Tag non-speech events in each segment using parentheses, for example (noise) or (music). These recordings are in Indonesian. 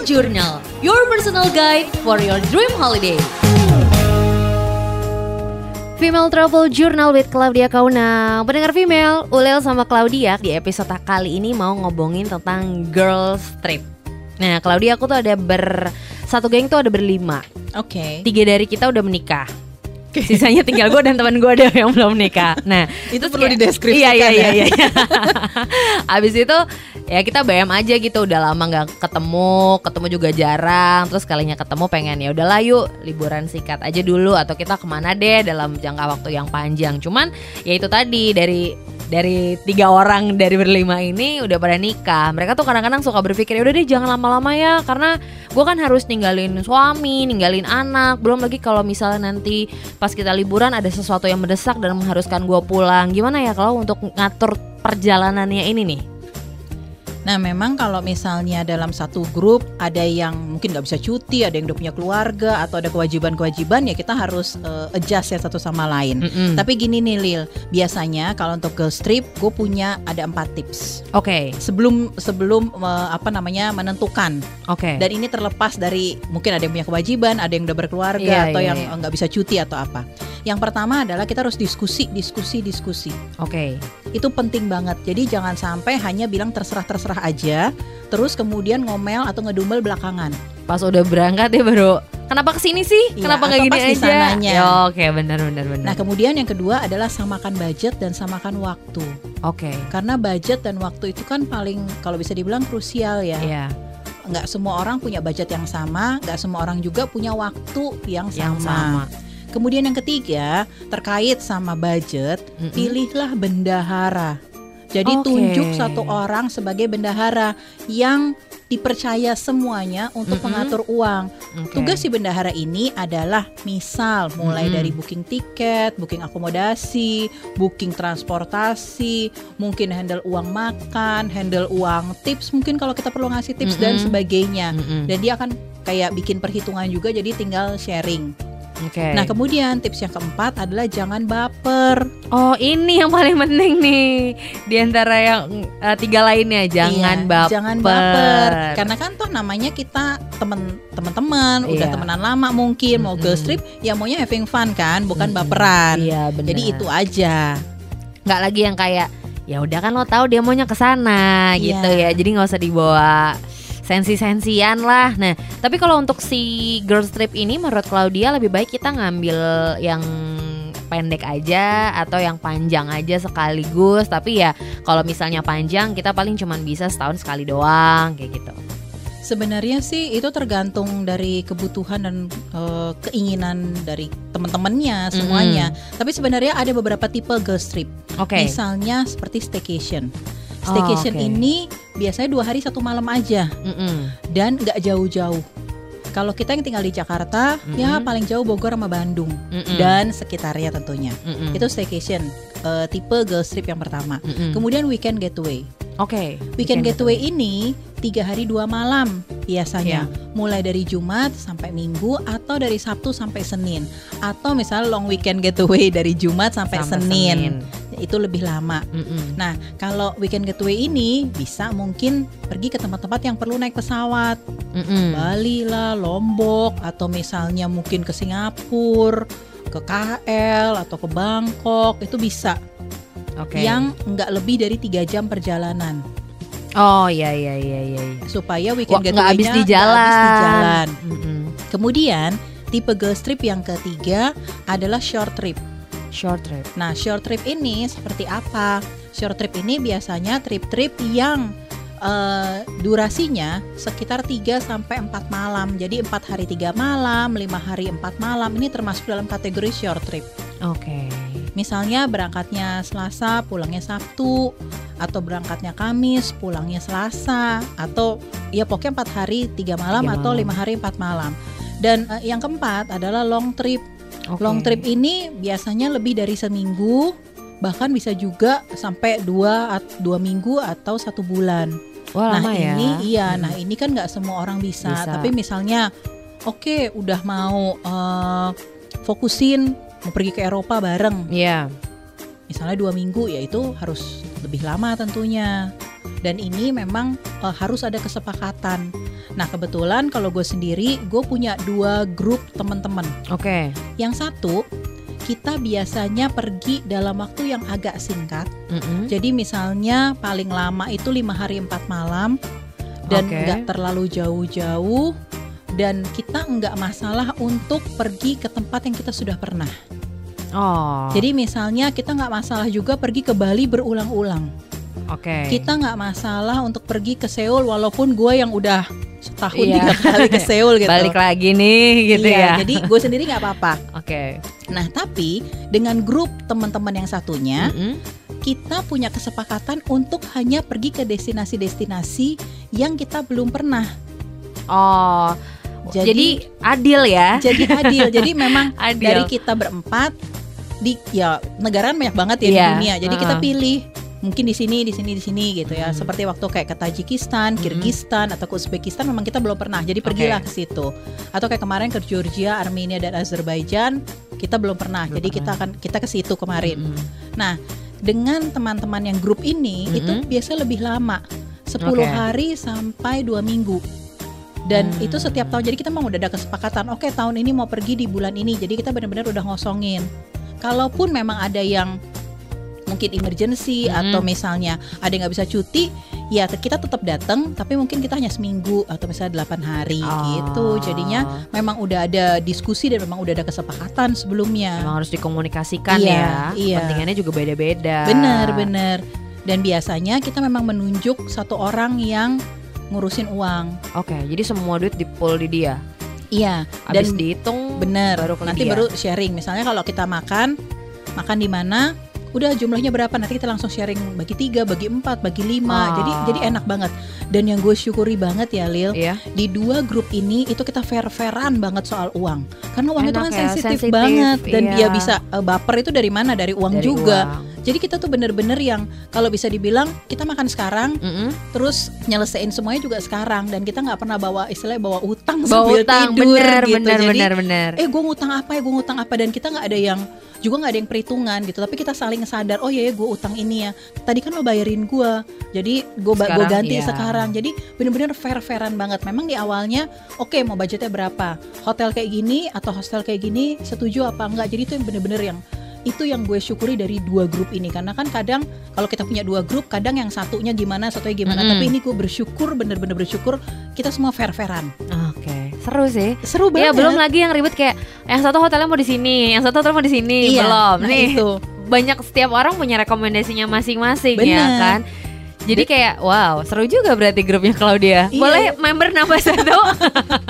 Travel Journal, your personal guide for your dream holiday. Female Travel Journal with Claudia Kauna Pendengar female, Ulel sama Claudia di episode kali ini mau ngobongin tentang girls trip Nah Claudia aku tuh ada ber... Satu geng tuh ada berlima Oke. Tiga dari kita udah menikah Sisanya tinggal gue dan teman gue ada yang belum nikah. Nah Itu perlu kayak- dideskripsikan Iya iya iya. ya. iya. (laughs) Abis itu ya kita BM aja gitu. Udah lama nggak ketemu, ketemu juga jarang. Terus kalinya ketemu pengen ya udahlah yuk liburan sikat aja dulu atau kita ke mana deh dalam jangka waktu yang panjang. Cuman ya itu tadi dari dari tiga orang dari berlima ini udah pada nikah. Mereka tuh kadang-kadang suka berpikir ya udah deh jangan lama-lama ya karena gue kan harus ninggalin suami, ninggalin anak. Belum lagi kalau misalnya nanti pas kita liburan ada sesuatu yang mendesak dan mengharuskan gue pulang. Gimana ya kalau untuk ngatur perjalanannya ini nih? Nah memang kalau misalnya dalam satu grup ada yang mungkin nggak bisa cuti, ada yang udah punya keluarga atau ada kewajiban-kewajiban ya kita harus eh, adjust ya satu sama lain. Mm-mm. Tapi gini nih Lil, biasanya kalau untuk girls trip gue punya ada empat tips Oke, sebelum sebelum eh, apa namanya menentukan. oke. Dan ini terlepas dari mungkin ada yang punya kewajiban, ada yang udah berkeluarga Iya, atau iya, yang iya. nggak bisa cuti atau apa. Yang pertama adalah kita harus diskusi, diskusi, diskusi. Oke. itu penting banget. Jadi jangan sampai hanya bilang terserah-terserah aja, terus kemudian ngomel atau ngedumel belakangan. Pas udah berangkat ya baru kenapa ke sini sih? Iya, kenapa nggak gini pas aja? Ya, Oke, benar benar benar. Nah, kemudian yang kedua adalah samakan budget dan samakan waktu. oke. Karena budget dan waktu itu kan paling kalau bisa dibilang krusial ya. Iya, Nggak semua orang punya budget yang sama, nggak semua orang juga punya waktu yang sama. yang sama. Kemudian yang ketiga, terkait sama budget, Mm-mm. pilihlah bendahara. Jadi Oke. tunjuk satu orang sebagai bendahara yang dipercaya semuanya untuk Mm-mm. mengatur uang. Oke. Tugas si bendahara ini adalah misal mulai Mm-mm. dari booking tiket, booking akomodasi, booking transportasi, mungkin handle uang makan, handle uang tips, mungkin kalau kita perlu ngasih tips dan Mm-mm. sebagainya. Mm-mm. Dan dia akan kayak bikin perhitungan juga jadi tinggal sharing. Oke. Nah, kemudian tips yang keempat adalah jangan baper. Oh ini yang paling penting nih di antara yang eh, tiga lainnya jangan Iya, baper. Jangan baper. Karena kan toh namanya kita temen teman-teman, udah Iya. temenan lama mungkin mau Mm-mm. girls trip, ya maunya having fun kan, bukan Mm-mm. baperan. Iya benar. Jadi itu aja. nggak lagi yang kayak ya udah kan lo tahu dia maunya ke sana Iya. gitu ya. Jadi nggak usah dibawa sensi-sensian lah. Nah, tapi kalau untuk si girls trip ini menurut Claudia lebih baik kita ngambil yang pendek aja atau yang panjang aja sekaligus tapi ya kalau misalnya panjang kita paling cuman bisa setahun sekali doang kayak gitu. Sebenarnya sih itu tergantung dari kebutuhan dan eh, keinginan dari teman-temannya semuanya. Tapi sebenarnya ada beberapa tipe girls trip. Oke. Misalnya seperti staycation. Oh, Staycation oke. ini biasanya dua hari satu malam aja. Mm-mm. dan nggak jauh-jauh. Kalau kita yang tinggal di Jakarta, ya Mm-mm. paling jauh Bogor sama Bandung Mm-mm. dan sekitarnya tentunya. Mm-mm. Itu staycation, eh, tipe girls trip yang pertama. Mm-mm. Kemudian weekend getaway. Oke. Weekend getaway ini tiga hari dua malam biasanya, Iya. mulai dari Jumat sampai Minggu atau dari Sabtu sampai Senin, atau misalnya long weekend getaway dari Jumat sampai, Sampai Senin. Senin. Itu lebih lama. Mm-mm. Nah, kalau weekend getaway ini bisa mungkin pergi ke tempat-tempat yang perlu naik pesawat. Mm-mm. Bali lah, Lombok, atau misalnya mungkin ke Singapura, ke KL atau ke Bangkok itu bisa. Oke. Yang nggak lebih dari tiga jam perjalanan Oh iya iya iya iya. supaya weekend nggak getaway-nya habis di nggak jalan. habis di jalan. Mm-mm. Kemudian tipe girls trip yang ketiga adalah short trip. Short trip. Nah, short trip ini seperti apa? Short trip ini biasanya trip-trip yang eh, durasinya sekitar 3 sampai 4 malam. Jadi 4 hari 3 malam, 5 hari 4 malam ini termasuk dalam kategori short trip. Oke. Misalnya berangkatnya Selasa, pulangnya Sabtu, atau berangkatnya Kamis, pulangnya Selasa, atau ya pokoknya 4 hari 3 malam Tiga atau malam. lima hari 4 malam. Dan eh, yang keempat adalah long trip. Oke. Long trip ini biasanya lebih dari seminggu, bahkan bisa juga sampai dua dua minggu atau satu bulan. Wah nah lama ya. ini iya, Hmm. nah ini kan nggak semua orang bisa. Bisa. Tapi misalnya, oke udah mau eh, fokusin mau pergi ke Eropa bareng, Iya. misalnya dua minggu, ya itu harus lebih lama tentunya. Dan ini memang uh, harus ada kesepakatan. Nah kebetulan kalau gue sendiri gue punya dua grup teman-teman. Oke. Yang satu kita biasanya pergi dalam waktu yang agak singkat. Mm-mm. Jadi misalnya paling lama itu lima hari empat malam dan nggak terlalu jauh-jauh dan kita nggak masalah untuk pergi ke tempat yang kita sudah pernah. Oh. Jadi misalnya kita nggak masalah juga pergi ke Bali berulang-ulang. Oke. Kita nggak masalah untuk pergi ke Seoul walaupun gue yang udah setahun Iya. tiga kali ke Seoul gitu. Balik lagi nih gitu Iya, ya. Jadi gue sendiri nggak apa-apa. Oke. Nah tapi dengan grup teman-teman yang satunya Mm-mm. kita punya kesepakatan untuk hanya pergi ke destinasi-destinasi yang kita belum pernah. Oh. Jadi- Jadi, adil ya. Jadi adil. Jadi memang (laughs) Adil. dari kita berempat di ya negara banyak banget ya Iya, di dunia. Jadi kita uh-uh. pilih mungkin di sini, di sini, di sini gitu ya. Hmm. Seperti waktu kayak ke Tajikistan, Hmm. Kirgistan atau ke Uzbekistan memang kita belum pernah. Jadi pergilah ke situ. Atau kayak kemarin ke Georgia, Armenia dan Azerbaijan kita belum pernah. Belum Jadi pernah. kita akan kita ke situ kemarin. Mm-mm. Nah, dengan teman-teman yang grup ini Mm-mm. itu biasa lebih lama. 10 Oke. hari sampai dua minggu. Dan Hmm. itu setiap tahun. Jadi kita mau udah ada kesepakatan. Oke, tahun ini mau pergi di bulan ini. Jadi kita benar-benar udah ngosongin. Kalaupun memang ada yang mungkin emergency Mm-mm. atau misalnya ada yang nggak bisa cuti, ya kita tetap datang. Tapi mungkin kita hanya seminggu atau misalnya 8 hari Oh. gitu. Jadinya memang udah ada diskusi dan memang udah ada kesepakatan sebelumnya. Emang harus dikomunikasikan Iya, ya. iya. Kepentingannya juga beda-beda. Bener bener. Dan biasanya kita memang menunjuk satu orang yang ngurusin uang. Oke, jadi semua duit di pool di dia. Iya. Habis Dan dihitung bener. baru nanti dia. baru sharing. Misalnya kalau kita makan, makan di mana? Udah jumlahnya berapa? Nanti kita langsung sharing bagi tiga, bagi empat, bagi lima. Oh. Jadi jadi enak banget. Dan yang gue syukuri banget ya Lil, Iya. di dua grup ini itu kita fair-fairan banget soal uang. Karena uang itu Enak kan ya, sensitif sensitif, banget dan iya. dia bisa eh, baper itu dari mana? Dari uang Dari juga. uang. Jadi kita tuh bener-bener yang kalau bisa dibilang kita makan sekarang Mm-mm. terus nyelesain semuanya juga sekarang dan kita nggak pernah bawa istilahnya bawa utang Bawa sambil utang, tidur bener, gitu bener, jadi bener, bener. eh gue ngutang apa ya gue ngutang apa dan kita nggak ada yang juga nggak ada yang perhitungan gitu tapi kita saling sadar oh ya ya gue utang ini ya. Tadi kan lo bayarin gue jadi gue gue ganti iya. sekarang. Jadi bener-bener fair fairan banget. Memang di awalnya oke mau budgetnya berapa? Hotel kayak gini atau hostel kayak gini setuju apa enggak? Jadi itu yang bener-bener yang itu yang gue syukuri dari dua grup ini. Karena kan kadang kalau kita punya dua grup kadang yang satunya gimana satunya gimana. Mm-mm. tapi ini gue bersyukur bener-bener bersyukur kita semua fair fairan Oke, seru sih. seru Iya, banget. belum lagi yang ribet kayak yang satu hotelnya mau di sini, yang satu hotel mau di sini, Iya, belum. nah Nih, itu banyak setiap orang punya rekomendasinya masing-masing ya Bener. kan. Jadi kayak wow seru juga berarti grupnya Claudia. Iya. Boleh member nambah satu.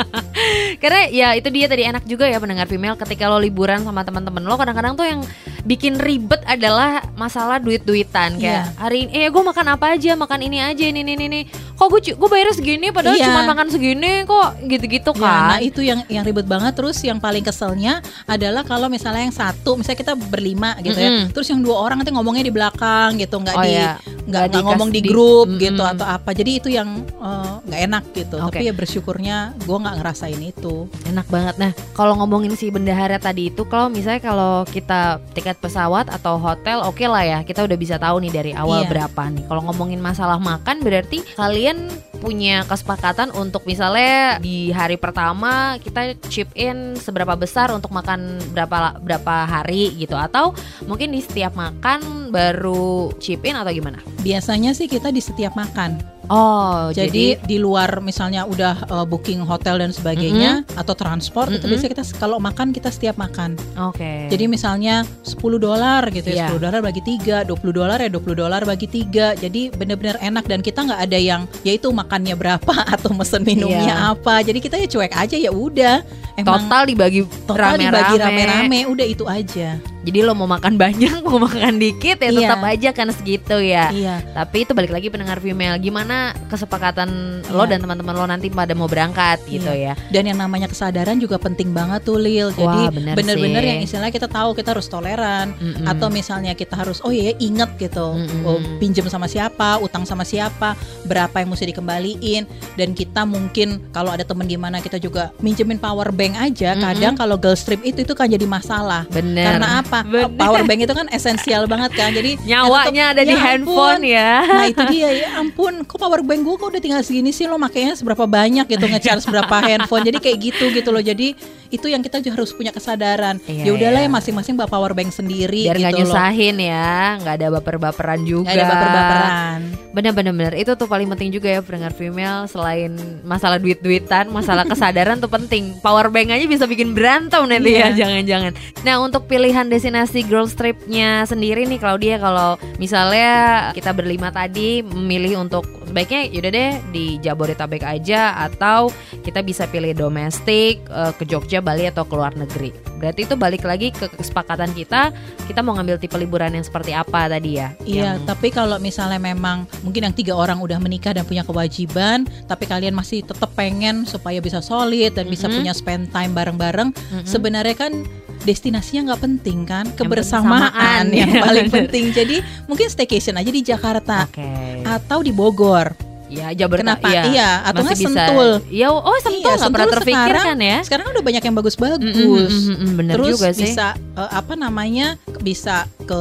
(laughs) Karena ya itu dia tadi enak juga ya pendengar female ketika lo liburan sama teman-teman lo kadang-kadang tuh yang bikin ribet adalah masalah duit-duitan kayak Iya. hari ini eh gue makan apa aja makan ini aja ini ini ini kok gue gue bayar segini padahal Iya. cuma makan segini kok gitu-gitu Ya, kan. nah itu yang yang ribet banget terus yang paling keselnya adalah kalau misalnya yang satu misalnya kita berlima gitu ya Mm-mm. terus yang dua orang nanti ngomongnya di belakang gitu nggak Oh di ya, nggak nggak ngomong di di- grup Mm-mm. gitu atau apa jadi itu yang eh, nggak enak gitu Oke. tapi ya bersyukurnya gue nggak ngerasain itu Enak banget. Nah, kalau ngomongin si bendahara tadi itu, kalau misalnya kalau kita tiket pesawat atau hotel, oke lah ya, kita udah bisa tahu nih dari awal Iya. berapa nih. Kalau ngomongin masalah makan, berarti kalian punya kesepakatan untuk misalnya di hari pertama kita chip in seberapa besar untuk makan berapa berapa hari gitu atau mungkin di setiap makan baru chip in atau gimana? biasanya sih kita di setiap makan Oh, jadi, di luar misalnya udah eh, booking hotel dan sebagainya atau transport itu Mm-mm. biasanya kita kalau makan kita setiap makan oke. Jadi misalnya 10 dolar gitu Iya. ya, 10 dolar bagi 3, 20 dolar ya 20 dolar bagi 3. Jadi benar-benar enak dan kita nggak ada yang yaitu makannya berapa (laughs) atau mesen minumnya Iya. apa. Jadi kita ya cuek aja ya udah. Emang total dibagi total dibagi rame-rame. rame-rame udah itu aja. Jadi lo mau makan banyak, (laughs) mau makan dikit ya Iya. tetap aja kan segitu ya. Iya. Tapi itu balik lagi pendengar female, gimana kesepakatan lo Iya. dan teman-teman lo nanti pada mau berangkat gitu ya. Dan yang namanya kesadaran juga penting banget tuh Lil. Jadi Wah, bener bener-bener yang istilahnya kita tahu kita harus toleran Mm-mm. atau misalnya kita harus oh iya inget gitu Mm-mm. oh, pinjam sama siapa utang sama siapa berapa yang mesti dikembaliin dan kita mungkin kalau ada temen gimana kita juga minjemin power bank aja Mm-mm. kadang kalau girls trip itu itu kan jadi masalah bener. karena apa Kenapa? Bener. Power bank itu kan esensial banget kan. Jadi Nyawanya tetep, ada di ya handphone ampun. ya. Nah itu dia ya ampun, kok power bank gue kok udah tinggal segini sih lo makanya seberapa banyak gitu ngecharge berapa handphone. Jadi kayak gitu gitu loh. Jadi itu yang kita juga harus punya kesadaran. Iya, ya udahlah iya. ya masing-masing bawa power bank sendiri Biar gitu loh. nyusahin ya, nggak ada baper-baperan juga. Nggak ada baper-baperan. Bener-bener bener. itu tuh paling penting juga ya pendengar female selain masalah duit-duitan, masalah kesadaran tuh penting. Power bank aja bisa bikin berantem nanti ya, Iya. jangan-jangan. Nah untuk pilihan destinasi girls tripnya sendiri nih Claudia kalau misalnya kita berlima tadi memilih untuk sebaiknya yaudah deh di Jabodetabek aja atau kita bisa pilih domestik eh, ke Jogja, Bali atau ke luar negeri. Berarti itu balik lagi ke kesepakatan kita, kita mau ngambil tipe liburan yang seperti apa tadi ya? Iya, Yang- tapi kalau misalnya memang mungkin yang tiga orang udah menikah dan punya kewajiban, tapi kalian masih tetap pengen supaya bisa solid dan bisa Mhm. punya spend time bareng-bareng, Mm-mm. sebenarnya kan destinasinya nggak penting kan, bersamaan. kebersamaan yang Iya, paling (laughs) penting. Jadi mungkin staycation aja di Jakarta Oke. atau di Bogor. Ya, Jabodetabek. Kenapa? Iya. Iya, atau Masih nggak bisa. Sentul. Iya, oh Sentul Iya, nggak pernah Sentul terpikirkan sekarang- ya. Sekarang udah banyak yang bagus-bagus. Mm, mm, mm, mm, mm, bener Terus juga sih. bisa eh, apa namanya? Bisa ke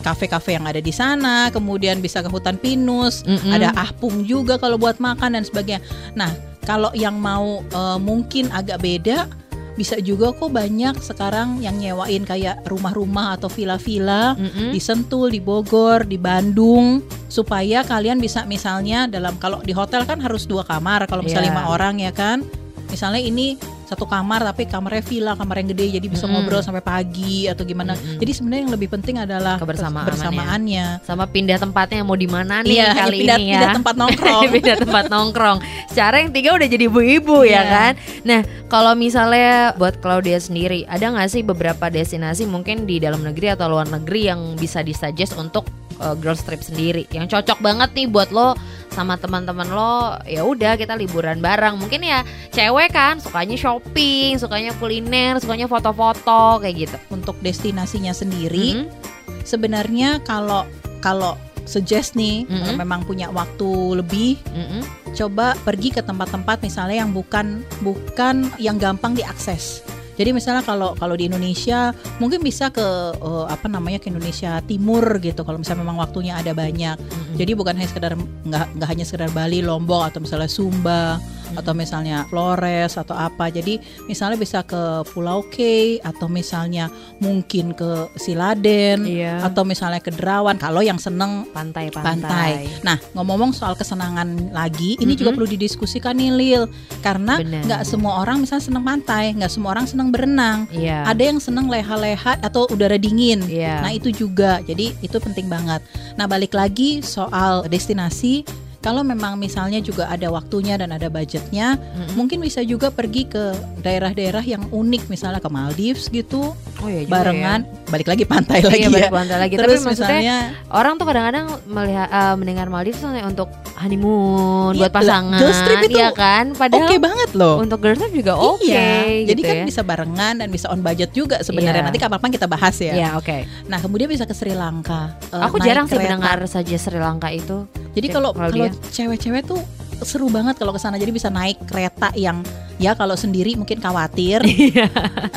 kafe-kafe yang ada di sana, kemudian bisa ke hutan pinus, Mm-mm. ada ahpung juga kalau buat makan dan sebagainya. Nah, kalau yang mau eh, mungkin agak beda bisa juga kok banyak sekarang yang nyewain kayak rumah-rumah atau villa-villa Mm-mm. di Sentul, di Bogor, di Bandung supaya kalian bisa misalnya dalam kalau di hotel kan harus dua kamar kalau misalnya lima orang ya kan misalnya ini satu kamar tapi kamarnya villa kamar yang gede jadi bisa Mm-mm. ngobrol sampai pagi atau gimana Mm-mm. jadi sebenarnya yang lebih penting adalah Kebersamaannya. kebersamaannya sama pindah tempatnya mau di mana nih iya kali pindah, ini ya. pindah tempat nongkrong (laughs) pindah tempat nongkrong. Secara yang tiga udah jadi ibu-ibu ya Iya. kan. Nah, kalau misalnya buat Claudia sendiri, ada nggak sih beberapa destinasi mungkin di dalam negeri atau luar negeri yang bisa disuggest untuk uh, girls trip sendiri, yang cocok banget nih buat lo sama teman-teman lo. Ya udah kita liburan bareng. Mungkin ya cewek kan sukanya shopping, sukanya kuliner, sukanya foto-foto kayak gitu. untuk destinasinya sendiri Mhm. sebenarnya kalau kalau suggest nih Mm-mm. kalau memang punya waktu lebih Mm-mm. coba pergi ke tempat-tempat misalnya yang bukan bukan yang gampang diakses. Jadi misalnya kalau kalau di Indonesia mungkin bisa ke eh, apa namanya ke Indonesia Timur gitu kalau misalnya memang waktunya ada banyak. Mm-mm. Jadi bukan hanya sekedar nggak nggak hanya sekedar Bali, Lombok atau misalnya Sumba atau misalnya Flores atau apa. Jadi misalnya bisa ke Pulau K atau misalnya mungkin ke Siladen Iya. atau misalnya ke Derawan kalau yang seneng pantai-pantai. pantai. Nah, ngomong-ngomong soal kesenangan lagi, ini juga Mm-mm. perlu didiskusikan nih Lil, karena nggak semua orang misalnya seneng pantai, nggak semua orang seneng berenang. Iya. Ada yang seneng leha-leha atau udara dingin. Iya. Nah, itu juga. Jadi itu penting banget. Nah, balik lagi soal destinasi, kalau memang misalnya juga ada waktunya dan ada budgetnya, Mm-mm. mungkin bisa juga pergi ke daerah-daerah yang unik, misalnya ke Maldives gitu, Oh iya juga barengan. Balik lagi pantai ya. lagi Iya, balik ya. pantai lagi. Terus Tapi maksudnya misalnya orang tuh kadang-kadang melihat eh, mendengar Maldives untuk honeymoon Iya, buat pasangan, girls trip itu iya kan? Padahal oke banget loh. untuk girls trip juga oke. iya, jadi gitu kan ya. bisa barengan dan bisa on budget juga sebenarnya. Iya. Nanti kapan-kapan kita bahas ya. Iya oke. Nah, kemudian bisa ke Sri Lanka. eh, Aku jarang sih kereta. mendengar saja Sri Lanka itu. Jadi kalau kalau dia. cewek-cewek tuh seru banget kalau ke sana. Jadi bisa naik kereta yang ya kalau sendiri mungkin khawatir. (laughs)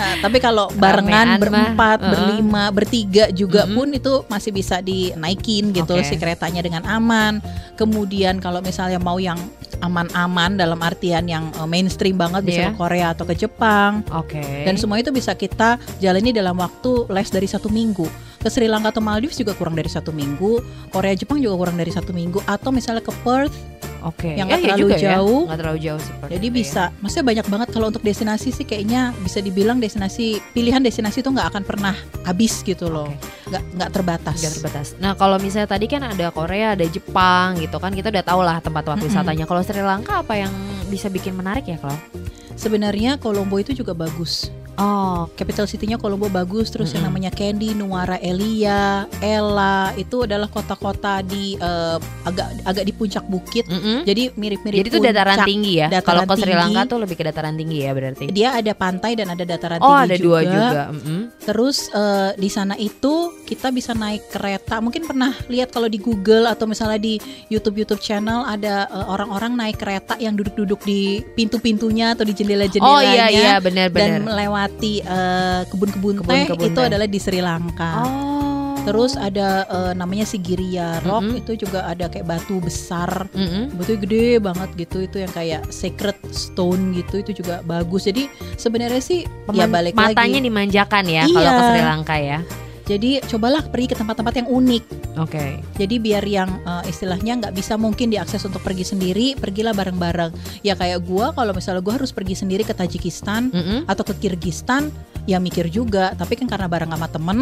Eh, tapi kalau barengan Ramean berempat, berlima, bertiga juga Mm-mm. pun itu masih bisa dinaikin gitu Oke. si keretanya dengan aman. Kemudian kalau misalnya mau yang aman-aman dalam artian yang eh, mainstream banget bisa Iya. ke Korea atau ke Jepang. Oke. Dan semua itu bisa kita jalani dalam waktu less dari satu minggu. Ke Sri Lanka atau Maldives juga kurang dari satu minggu. Korea Jepang juga kurang dari satu minggu. Atau misalnya ke Perth. Oke. yang Ya, nggak iya terlalu ya. jauh. Nggak terlalu jauh sih. Jadi ya. bisa, maksudnya banyak banget kalau untuk destinasi sih kayaknya bisa dibilang destinasi pilihan destinasi itu nggak akan pernah habis gitu loh, nggak nggak terbatas. Nggak terbatas. Nah kalau misalnya tadi kan ada Korea, ada Jepang gitu kan kita udah tahu lah tempat-tempat Mm-mm. wisatanya. Kalau Sri Lanka apa yang bisa bikin menarik ya kalau? Sebenarnya Kolombo itu juga bagus. Oh, Capital city-nya Kolombo bagus, terus yang Mm-mm. namanya Candy, Nuara Elia, Ella itu adalah kota-kota di eh, agak agak di puncak bukit. mm-mm. Jadi mirip-mirip jadi itu dataran tinggi ya. Kalau ke Sri. Lanka tuh lebih ke dataran tinggi ya berarti. Dia ada pantai dan ada dataran Oh tinggi ada dua juga. Mm-mm. Terus eh, di sana itu kita bisa naik kereta. Mungkin pernah lihat kalau di Google atau misalnya di YouTube YouTube channel ada eh, orang-orang naik kereta yang duduk-duduk di pintu-pintunya atau di Oh jendela-jendelanya iya iya dan benar-benar. Melewati eh, kebun-kebun teh Kebun-kebun itu teh. adalah di Sri Lanka. Oh. Terus ada eh, namanya Sigiriya Rock Mm-mm. itu juga ada kayak batu besar Mm-mm. batu gede banget gitu itu yang kayak sacred stone gitu itu juga bagus jadi sebenarnya sih ya Peman- balik matanya lagi dimanjakan ya kalau Iya. ke Sri Lanka ya. jadi cobalah pergi ke tempat-tempat yang unik Oke. jadi biar yang eh, istilahnya nggak bisa mungkin diakses untuk pergi sendiri pergilah bareng-bareng ya kayak gua kalau misalnya gua harus pergi sendiri ke Tajikistan Mm-mm. atau ke Kirgistan ya mikir juga tapi kan karena bareng sama temen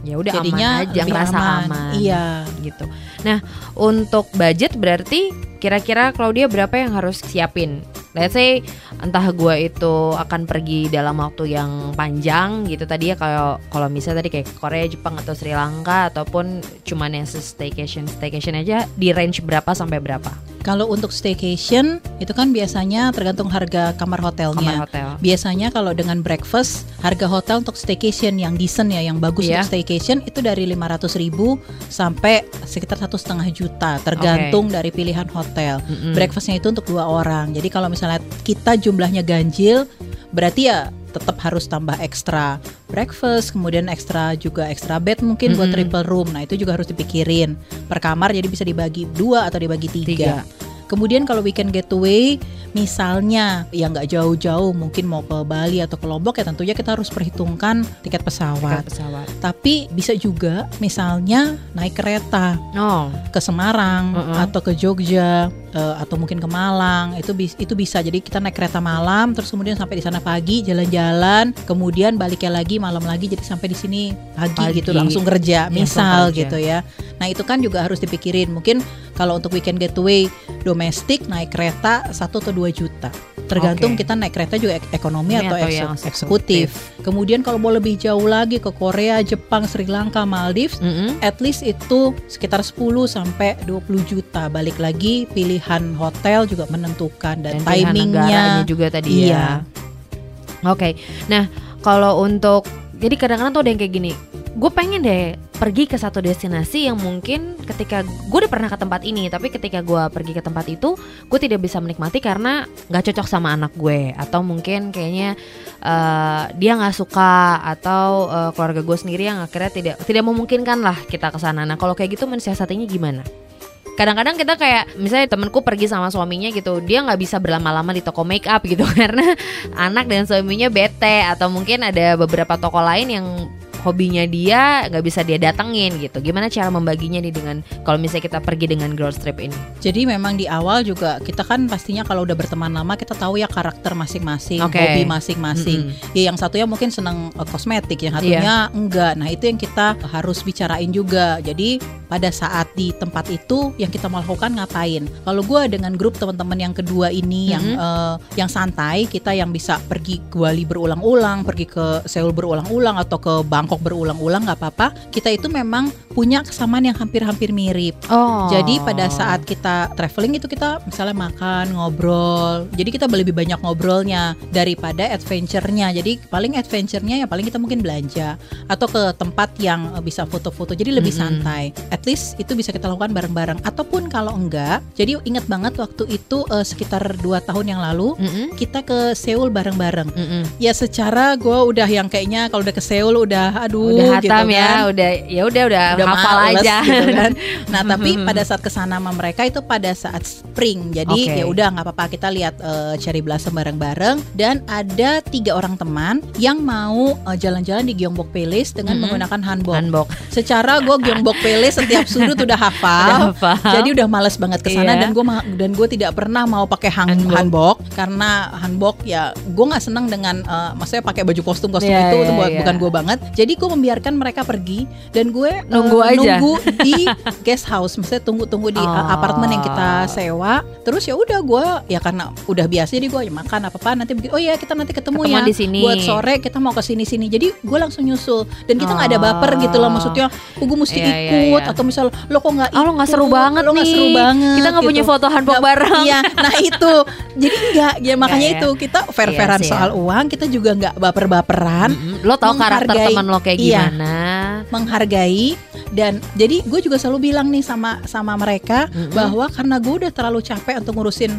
Ya udah jadinya aman aja, ngerasa aman. aman. iya gitu. Nah, untuk budget berarti kira-kira Claudia berapa yang harus siapin? Let's say entah gua itu akan pergi dalam waktu yang panjang gitu tadi ya kalau kalau misalnya tadi kayak Korea, Jepang atau Sri Lanka ataupun cuman yang staycation staycation aja di range berapa sampai berapa? Kalau untuk staycation itu kan biasanya tergantung harga kamar hotelnya Kamar hotel. Biasanya kalau dengan breakfast harga hotel untuk staycation yang decent ya, yang bagus Iya. untuk staycation itu dari 500.000 ribu sampai sekitar satu setengah juta, tergantung dari pilihan hotel. Mm-mm. Breakfastnya itu untuk dua orang. Jadi kalau misalnya kita jumlahnya ganjil, berarti ya tetap harus tambah ekstra breakfast, kemudian ekstra juga ekstra bed mungkin buat Mm-mm. triple room. Nah itu juga harus dipikirin per kamar, jadi bisa dibagi dua atau dibagi tiga. Tiga. Kemudian kalau weekend getaway, misalnya yang nggak jauh-jauh, mungkin mau ke Bali atau ke Lombok ya tentunya kita harus perhitungkan tiket pesawat. Tiket pesawat. Tapi bisa juga misalnya naik kereta Oh, ke Semarang Mm-mm. atau ke Jogja eh, atau mungkin ke Malang itu bis- itu bisa. Jadi kita naik kereta malam terus kemudian sampai di sana pagi jalan-jalan, kemudian baliknya lagi malam lagi jadi sampai di sini pagi, Pagi. gitu langsung kerja, Langsung misal kerja. gitu ya. Nah, itu kan juga harus dipikirin. Mungkin kalau untuk weekend getaway domestik naik kereta 1 atau 2 juta. Tergantung Oke. kita naik kereta juga ek- ekonomi Ini atau, atau ekse- yang eksekutif. Kemudian kalau mau lebih jauh lagi ke Korea, Jepang, Sri Lanka, Maldives Mm-mm. at least itu sekitar 10 sampai 20 juta. Balik lagi pilihan hotel juga menentukan dan, dan timingnya. juga tadi Iya. ya. Oke, nah kalau untuk jadi kadang-kadang tuh ada yang kayak gini, gue pengen deh pergi ke satu destinasi yang mungkin ketika gue udah pernah ke tempat ini, tapi ketika gue pergi ke tempat itu, gue tidak bisa menikmati karena nggak cocok sama anak gue, atau mungkin kayaknya eh, dia nggak suka, atau eh, keluarga gue sendiri yang akhirnya tidak tidak memungkinkan lah kita ke sana. Nah kalau kayak gitu mensiasatinya gimana? kadang-kadang kita kayak misalnya temenku pergi sama suaminya gitu dia nggak bisa berlama-lama di toko make up gitu (laughs) karena anak dan suaminya bete atau mungkin ada beberapa toko lain yang hobinya dia nggak bisa dia datengin gitu gimana cara membaginya nih dengan kalau misalnya kita pergi dengan girls trip ini Jadi memang di awal juga kita kan pastinya kalau udah berteman lama kita tahu ya karakter masing-masing, Oke. hobi masing-masing. Mm-mm. Ya yang satunya mungkin seneng uh, kosmetik, yang satunya enggak. Nah, itu yang kita harus bicarain juga. Jadi pada saat di tempat itu yang kita mau lakukan ngapain. Kalau gue dengan grup teman-teman yang kedua ini yang Mhm. eh, yang santai, kita yang bisa pergi ke Bali berulang-ulang, pergi ke Seoul berulang-ulang atau ke Bangkok berulang-ulang nggak apa-apa. Kita itu memang punya kesamaan yang hampir-hampir mirip. oh Jadi pada saat kita traveling itu kita misalnya makan, ngobrol. Jadi kita lebih banyak ngobrolnya daripada adventure-nya. Jadi paling adventure-nya ya paling kita mungkin belanja atau ke tempat yang eh, bisa foto-foto. Jadi lebih Mm-mm. santai. At least itu bisa kita lakukan bareng-bareng. Ataupun kalau enggak, jadi ingat banget waktu itu eh, sekitar dua tahun yang lalu Mm-mm. kita ke Seoul bareng-bareng. Mm-mm. Ya secara gue udah yang kayaknya kalau udah ke Seoul udah aduh udah gitu hatam kan ya udah ya udah udah, udah hafal males aja gitu kan. (laughs) Nah, tapi pada saat ke sana sama mereka itu pada saat spring. Jadi Oke. ya udah nggak apa-apa kita lihat eh, cherry blossom bareng-bareng dan ada tiga orang teman yang mau eh, jalan-jalan di Gyeongbok Palace dengan Mm-mm. menggunakan hanbok. hanbok Secara gue (laughs) Gyeongbok Palace setiap sudut udah hafal. Udah hafal. Jadi udah males banget ke sana Iya. dan gue dan gue tidak pernah mau pakai hang- Hanbok. hanbok. karena hanbok ya gue nggak seneng dengan eh, maksudnya pakai baju kostum kostum Iya, itu iya, itu iya. bukan gue banget. Jadi gue membiarkan mereka pergi dan gue eh, Nunggu aja. nunggu (laughs) di guest house, maksudnya tunggu-tunggu di Oh. apartemen yang kita sewa. Terus ya udah gue ya karena udah biasa jadi gue ya makan apa apa nanti begitu. Oh ya kita nanti ketemu Ketemuan ya di sini. buat sore kita mau ke sini sini. Jadi gue langsung nyusul dan kita nggak ada Oh. baper gitu loh maksudnya. Oh, gue mesti Iya, iya, ikut iya. atau misal lo kok nggak Oh lo nggak seru banget lo nggak seru banget Kita nggak punya gitu. foto hanbok Nggak- bareng Iya, nah itu. Jadi enggak, ya makanya Iya, iya. itu kita fair-fairan Iya sih, soal uang, kita juga nggak baper-baperan, Mm-mm. Lo tau karakter teman lo kayak Iya. gimana menghargai dan jadi gue juga selalu bilang nih sama sama mereka Mm-mm. bahwa karena gue udah terlalu capek untuk ngurusin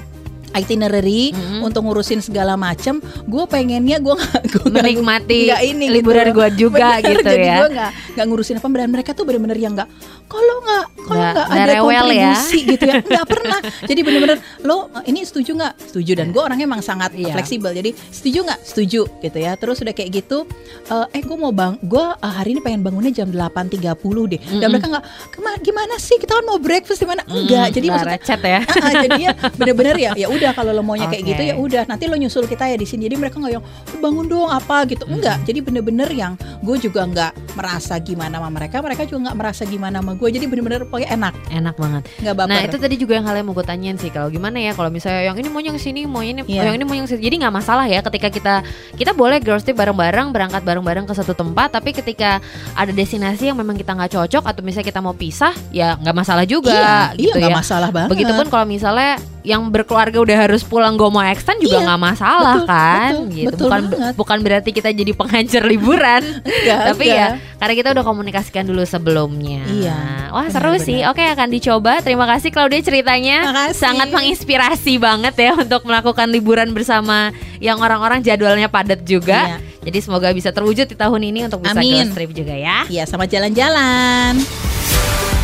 itinerary Mm-mm. untuk ngurusin segala macem gue pengennya gue gue Menikmati nggak ini gitu. liburan gua juga Bener, gitu jadi ya. gue nggak nggak ngurusin apa dan mereka tuh bener-bener yang nggak kalau nggak kalau Nggak- nggak ada ya. kontribusi gitu ya nggak (laughs) pernah jadi bener-bener lo ini setuju nggak setuju dan gue orangnya emang sangat Iya. fleksibel jadi setuju nggak setuju gitu ya terus udah kayak gitu eh eh gue mau bang gue eh, hari ini pengen bangunnya jam 8.30 deh dan Mm-mm. mereka nggak "Kema- gimana sih kita kan mau breakfast di mana enggak Mm, jadi maksudnya recet ya. (laughs) Ah, ah, jadinya bener-bener ya ya udah kalau lo maunya kayak Oke. gitu ya udah. Nanti lo nyusul kita ya di sini. Jadi mereka nggak yang "Oh, bangun dong apa? gitu. Enggak jadi bener-bener yang gue juga nggak merasa gimana sama mereka mereka juga nggak merasa gimana sama gue. Jadi bener-bener pokoknya enak. Enak banget. nggak baper. Nah itu tadi juga yang kalian mau gue tanyain sih kalau gimana ya kalau misalnya yang ini mau yang sini mau ini Iya. yang ini mau yang sini. Jadi nggak masalah ya ketika kita kita boleh girls trip bareng-bareng berangkat bareng-bareng ke satu tempat tapi ketika ada destinasi yang memang kita nggak cocok atau misalnya kita mau pisah ya nggak masalah juga iya iya gitu nggak ya. masalah banget. Begitupun kalau misalnya yang berkeluarga udah harus pulang gue mau extend juga Iya, nggak masalah betul, kan betul, gitu betul bukan banget. bukan berarti kita jadi penghancur liburan (laughs) Enggak, tapi enggak. ya karena kita udah komunikasikan dulu sebelumnya. Iya, Wah seru benar-benar. sih. Oke akan dicoba. Terima kasih Claudia ceritanya. Makasih. Sangat menginspirasi banget ya untuk melakukan liburan bersama yang orang-orang jadwalnya padat juga. Iya. Jadi semoga bisa terwujud di tahun ini untuk bisa Amin. trip juga ya. iya sama jalan-jalan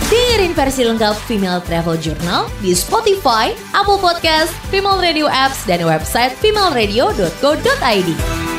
Dengerin versi lengkap Female Travel Journal di Spotify, Apple Podcast, Female Radio Apps, dan website femaleradio.co.id.